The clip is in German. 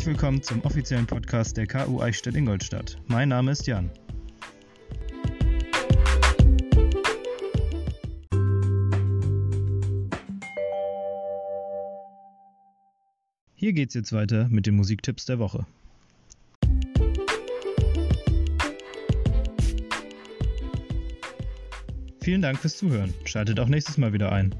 Herzlich willkommen zum offiziellen Podcast der KU Eichstätt-Ingolstadt. Mein Name ist Jan. Hier geht's jetzt weiter mit den Musiktipps der Woche. Vielen Dank fürs Zuhören. Schaltet auch nächstes Mal wieder ein.